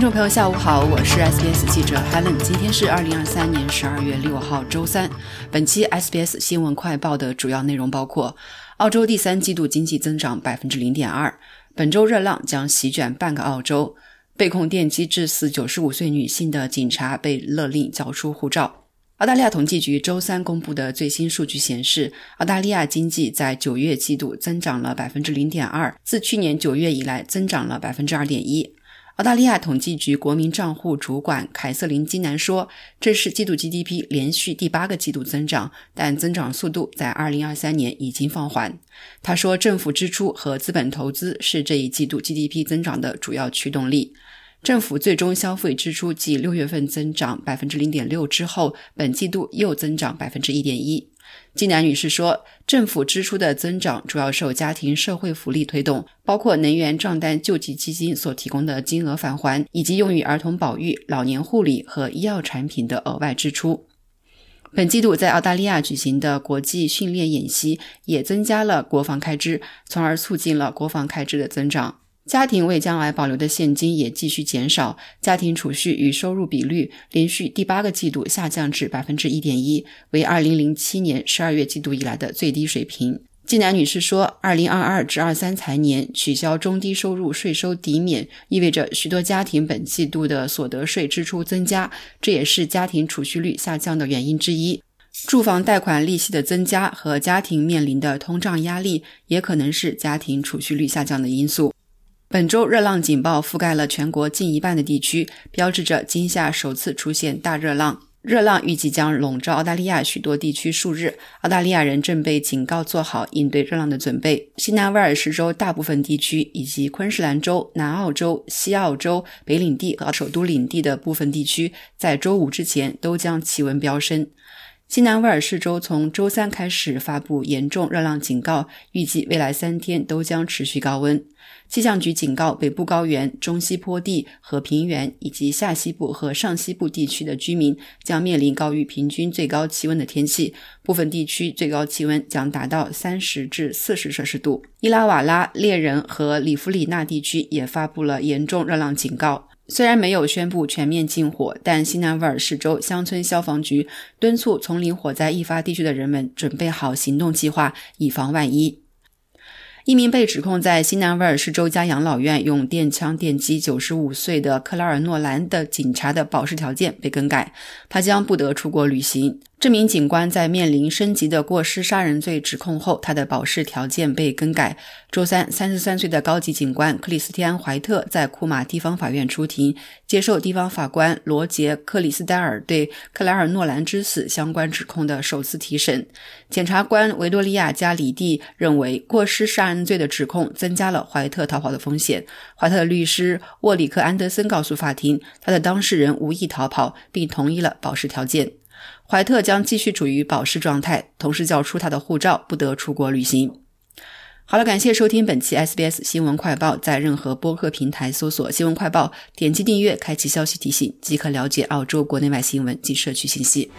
听众朋友，下午好，我是 SBS 记者 Helen。今天是二零二三年十二月六号，周三。本期 SBS 新闻快报的主要内容包括：澳洲第三季度经济增长百分之零点二；本周热浪将席卷半个澳洲；被控电击致死九十五岁女性的警察被勒令交出护照。澳大利亚统计局周三公布的最新数据显示，澳大利亚经济在九月季度增长了百分之零点二，自去年九月以来增长了百分之二点一。澳大利亚统计局国民账户主管凯瑟琳·金南说：“这是季度 GDP 连续第八个季度增长，但增长速度在2023年已经放缓。”他说：“政府支出和资本投资是这一季度 GDP 增长的主要驱动力。政府最终消费支出继六月份增长百分之零点六之后，本季度又增长百分之一点一。”金南女士说：“政府支出的增长主要受家庭社会福利推动，包括能源账单救济基金所提供的金额返还，以及用于儿童保育、老年护理和医药产品的额外支出。本季度在澳大利亚举行的国际训练演习也增加了国防开支，从而促进了国防开支的增长。”家庭为将来保留的现金也继续减少，家庭储蓄与收入比率连续第八个季度下降至百分之一点一，为二零零七年十二月季度以来的最低水平。季南女士说，二零二二至二三财年取消中低收入税收抵免，意味着许多家庭本季度的所得税支出增加，这也是家庭储蓄率下降的原因之一。住房贷款利息的增加和家庭面临的通胀压力，也可能是家庭储蓄率下降的因素。本周热浪警报覆盖了全国近一半的地区，标志着今夏首次出现大热浪。热浪预计将笼罩澳大利亚许多地区数日，澳大利亚人正被警告做好应对热浪的准备。新南威尔士州大部分地区以及昆士兰州、南澳洲、西澳洲、北领地和首都领地的部分地区，在周五之前都将气温飙升。新南威尔士州从周三开始发布严重热浪警告，预计未来三天都将持续高温。气象局警告北部高原、中西坡地和平原以及下西部和上西部地区的居民将面临高于平均最高气温的天气，部分地区最高气温将达到三十至四十摄氏度。伊拉瓦拉、猎人和里弗里纳地区也发布了严重热浪警告。虽然没有宣布全面禁火，但新南威尔士州乡村消防局敦促丛林火灾易发地区的人们准备好行动计划，以防万一。一名被指控在新南威尔士州家养老院用电枪电击95岁的克拉尔·诺兰的警察的保释条件被更改，他将不得出国旅行。这名警官在面临升级的过失杀人罪指控后，他的保释条件被更改。周三，三十三岁的高级警官克里斯蒂安·怀特在库马地方法院出庭，接受地方法官罗杰·克里斯戴尔对克莱尔·诺兰之死相关指控的首次提审。检察官维多利亚·加里蒂认为，过失杀人罪的指控增加了怀特逃跑的风险。怀特的律师沃里克·安德森告诉法庭，他的当事人无意逃跑，并同意了保释条件。怀特将继续处于保释状态，同时交出他的护照，不得出国旅行。好了，感谢收听本期 SBS 新闻快报，在任何播客平台搜索“新闻快报”，点击订阅，开启消息提醒，即可了解澳洲国内外新闻及社区信息。